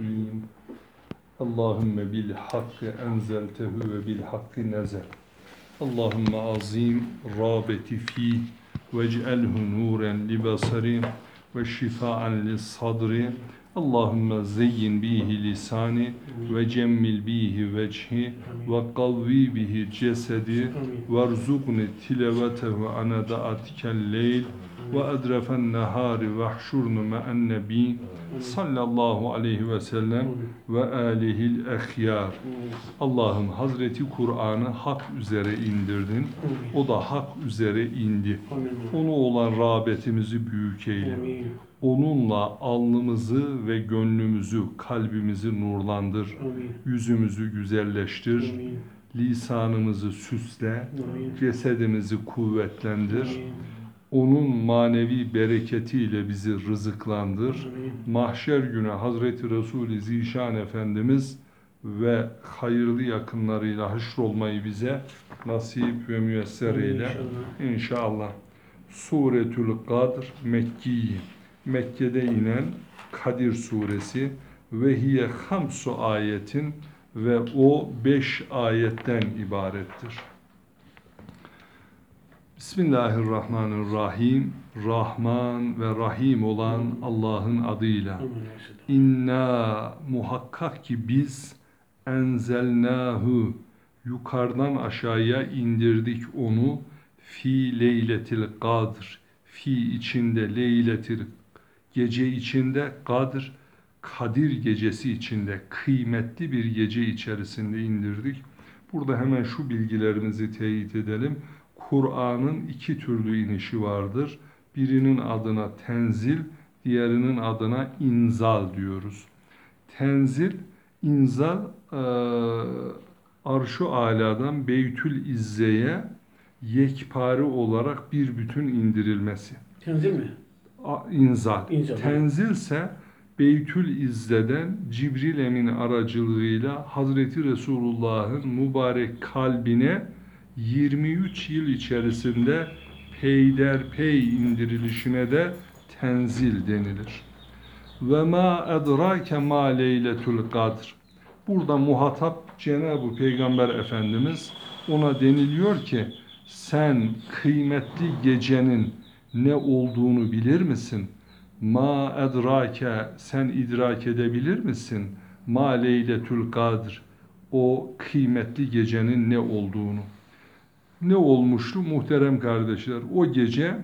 Rahim Allahümme bil hakkı enzeltehu ve bil hakkı nezel Allahümme azim rabeti fi ve cealhu nuren li basari ve şifaan li sadri Allahümme zeyyin bihi lisani ve cemmil bihi veçhi ve kavvi bihi cesedi ve rzukni tilevetehu anada'atikel leyl وأدرف النهار واحشرن مع النبي sallallahu aleyhi ve sellem ve alihil ehyar. Allah'ım Hazreti Kur'an'ı hak üzere indirdin. O da hak üzere indi. Onu olan rağbetimizi büyük eyle. Onunla alnımızı ve gönlümüzü, kalbimizi nurlandır. Yüzümüzü güzelleştir. Lisanımızı süsle. Cesedimizi kuvvetlendir. Onun manevi bereketiyle bizi rızıklandır. Mahşer günü Hazreti Resul-i Zişan Efendimiz ve hayırlı yakınlarıyla haşrolmayı bize nasip ve müyesser eyle. İnşallah. Suretül Kadr Mekki. Mekke'de inen Kadir suresi ve hiye hamsu ayetin ve o beş ayetten ibarettir. Bismillahirrahmanirrahim. Rahman ve Rahim olan Allah'ın adıyla. İnna muhakkak ki biz enzelnahu yukarıdan aşağıya indirdik onu fi leyletil kadr fi içinde leyletil gece içinde kadr Kadir gecesi içinde kıymetli bir gece içerisinde indirdik. Burada hemen şu bilgilerimizi teyit edelim. Kur'an'ın iki türlü inişi vardır. Birinin adına tenzil, diğerinin adına inzal diyoruz. Tenzil, inzal e, arşu aladan Beytül İzze'ye yekpare olarak bir bütün indirilmesi. Tenzil mi? A, inzal. İnzal. Tenzil ise Beytül İzze'den Cibril Emin aracılığıyla Hazreti Resulullah'ın mübarek kalbine 23 yıl içerisinde peyderpey indirilişine de tenzil denilir. Ve ma edrake ma leyletul kadr. Burada muhatap Cenab-ı Peygamber Efendimiz ona deniliyor ki sen kıymetli gecenin ne olduğunu bilir misin? Ma edrake sen idrak edebilir misin? Ma leyletul kadr o kıymetli gecenin ne olduğunu ne olmuştu muhterem kardeşler? O gece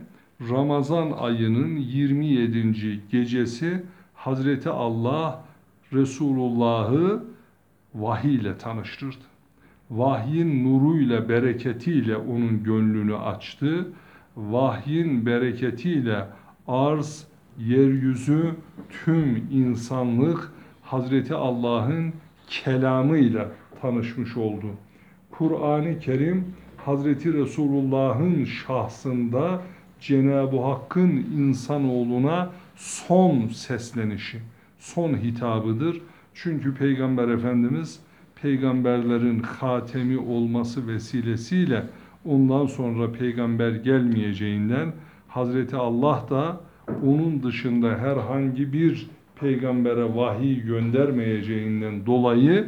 Ramazan ayının 27. gecesi Hazreti Allah Resulullah'ı vahiy ile tanıştırdı. Vahyin nuruyla, bereketiyle onun gönlünü açtı. Vahyin bereketiyle arz, yeryüzü, tüm insanlık Hazreti Allah'ın kelamıyla tanışmış oldu. Kur'an-ı Kerim Hazreti Resulullah'ın şahsında Cenab-ı Hakk'ın insanoğluna son seslenişi, son hitabıdır. Çünkü Peygamber Efendimiz peygamberlerin hatemi olması vesilesiyle ondan sonra peygamber gelmeyeceğinden Hazreti Allah da onun dışında herhangi bir peygambere vahiy göndermeyeceğinden dolayı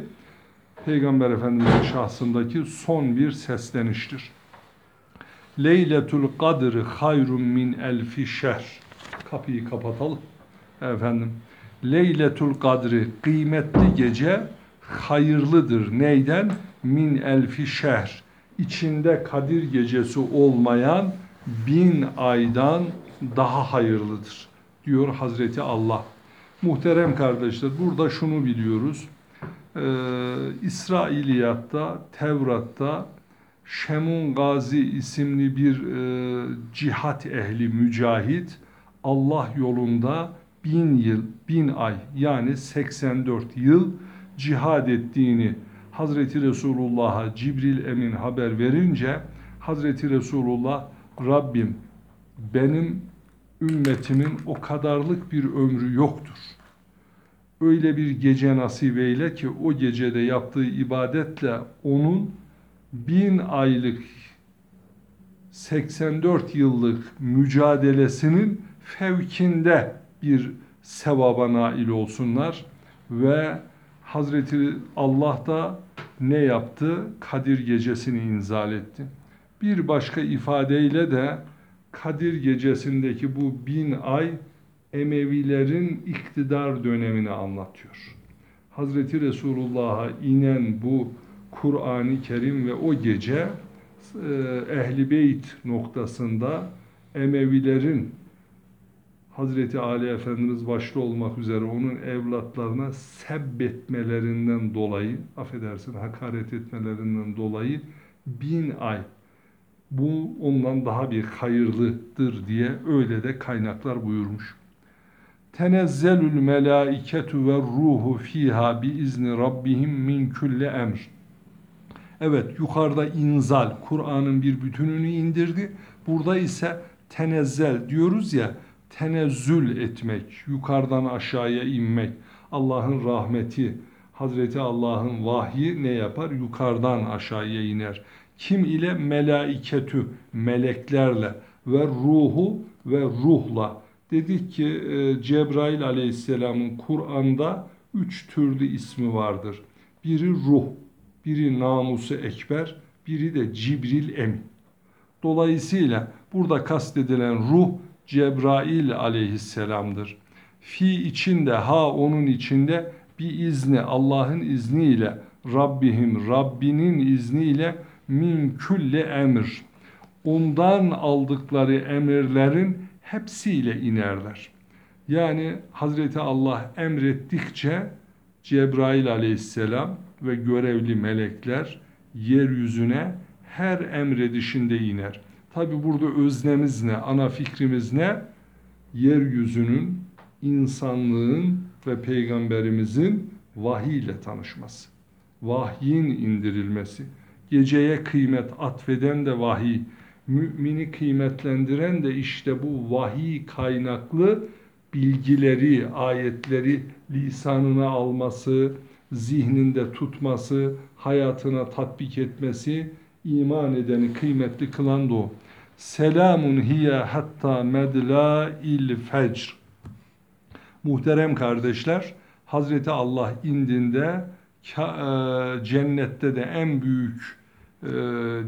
Peygamber Efendimiz'in şahsındaki son bir sesleniştir. Leyletul kadri hayrun min elfi şehr. Kapıyı kapatalım. Efendim. Leyletul kadri kıymetli gece hayırlıdır. Neyden? Min elfi şehr. İçinde Kadir gecesi olmayan bin aydan daha hayırlıdır. Diyor Hazreti Allah. Muhterem kardeşler burada şunu biliyoruz e, İsrailiyatta, Tevrat'ta Şemun Gazi isimli bir e, cihat ehli mücahit Allah yolunda bin yıl, bin ay yani 84 yıl cihad ettiğini Hazreti Resulullah'a Cibril Emin haber verince Hazreti Resulullah Rabbim benim ümmetimin o kadarlık bir ömrü yoktur öyle bir gece nasip eyle ki o gecede yaptığı ibadetle onun bin aylık 84 yıllık mücadelesinin fevkinde bir sevaba nail olsunlar. ve Hazreti Allah da ne yaptı? Kadir gecesini inzal etti. Bir başka ifadeyle de Kadir gecesindeki bu bin ay Emevilerin iktidar dönemini anlatıyor. Hazreti Resulullah'a inen bu Kur'an-ı Kerim ve o gece e, Ehli Beyt noktasında Emevilerin Hazreti Ali Efendimiz başta olmak üzere onun evlatlarına sebbetmelerinden dolayı, affedersin hakaret etmelerinden dolayı bin ay bu ondan daha bir hayırlıdır diye öyle de kaynaklar buyurmuş. Tenezzelül melaiketu ve ruhu fiha bi izni rabbihim min kulli emr. Evet yukarıda inzal Kur'an'ın bir bütününü indirdi. Burada ise tenezzel diyoruz ya tenezzül etmek, yukarıdan aşağıya inmek. Allah'ın rahmeti, Hazreti Allah'ın vahyi ne yapar? Yukarıdan aşağıya iner. Kim ile? Melaiketü, meleklerle ve ruhu ve ruhla. Dedik ki e, Cebrail aleyhisselamın Kur'an'da üç türlü ismi vardır. Biri ruh, biri namusu ekber, biri de Cibril emin. Dolayısıyla burada kastedilen ruh Cebrail aleyhisselamdır. Fi içinde, ha onun içinde bir izni, Allah'ın izniyle, Rabbihim, Rabbinin izniyle min külli emir. Ondan aldıkları emirlerin hepsiyle inerler. Yani Hazreti Allah emrettikçe Cebrail aleyhisselam ve görevli melekler yeryüzüne her emredişinde iner. Tabi burada öznemiz ne, ana fikrimiz ne? Yeryüzünün, insanlığın ve peygamberimizin vahiy ile tanışması. Vahyin indirilmesi. Geceye kıymet atfeden de vahiy. Mümini kıymetlendiren de işte bu vahiy kaynaklı bilgileri, ayetleri lisanına alması, zihninde tutması, hayatına tatbik etmesi, iman edeni kıymetli kılan da o. Selamun hiye hatta medla il fecr. Muhterem kardeşler, Hazreti Allah indinde e, cennette de en büyük e,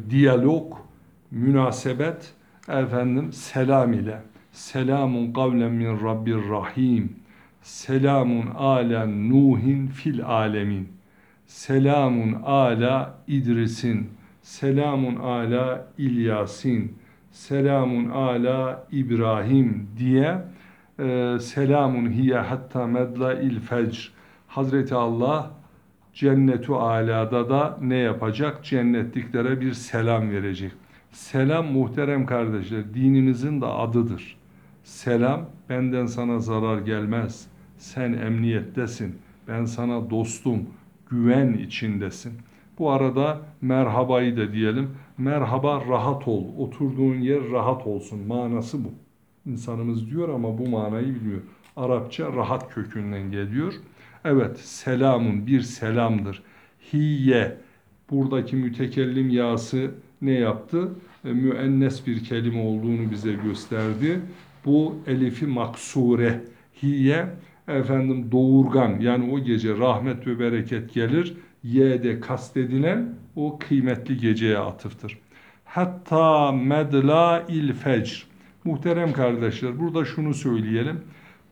diyalog, münasebet efendim selam ile. Selamun kavlen min Rabbir Rahim. Selamun ala Nuhin fil alemin. Selamun ala İdris'in. Selamun ala İlyasin. Selamun ala İbrahim diye e, selamun hiye hatta medla il fecr. Hazreti Allah cennetu alada da ne yapacak? Cennetliklere bir selam verecek. Selam muhterem kardeşler dinimizin de adıdır. Selam benden sana zarar gelmez. Sen emniyettesin. Ben sana dostum. Güven içindesin. Bu arada merhabayı da diyelim. Merhaba rahat ol. Oturduğun yer rahat olsun. Manası bu. İnsanımız diyor ama bu manayı bilmiyor. Arapça rahat kökünden geliyor. Evet selamun bir selamdır. Hiye buradaki mütekellim yası ne yaptı? E, müennes bir kelime olduğunu bize gösterdi. Bu elifi maksure. Hiye efendim doğurgan yani o gece rahmet ve bereket gelir. Y'de kastedilen o kıymetli geceye atıftır. Hatta medla il fecr. Muhterem kardeşler burada şunu söyleyelim.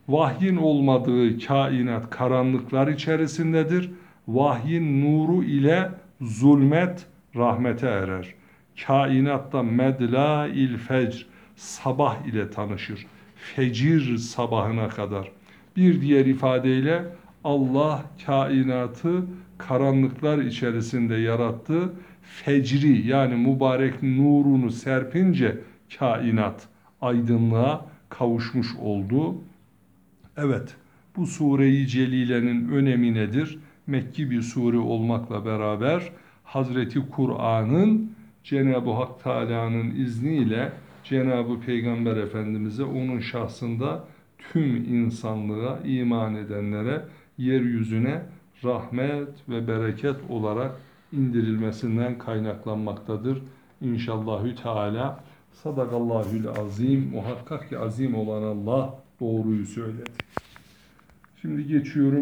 Vahyin olmadığı kainat karanlıklar içerisindedir. Vahyin nuru ile zulmet rahmete erer. Kainatta medla il fecr sabah ile tanışır. Fecir sabahına kadar. Bir diğer ifadeyle Allah kainatı karanlıklar içerisinde yarattı. Fecri yani mübarek nurunu serpince kainat aydınlığa kavuşmuş oldu. Evet, bu sureyi celilenin önemi nedir? Mekki bir sure olmakla beraber Hazreti Kur'an'ın Cenab-ı Hak Teala'nın izniyle Cenab-ı Peygamber Efendimiz'e onun şahsında tüm insanlığa iman edenlere yeryüzüne rahmet ve bereket olarak indirilmesinden kaynaklanmaktadır. İnşallahü Teala sadakallahül azim muhakkak ki azim olan Allah doğruyu söyledi. Şimdi geçiyorum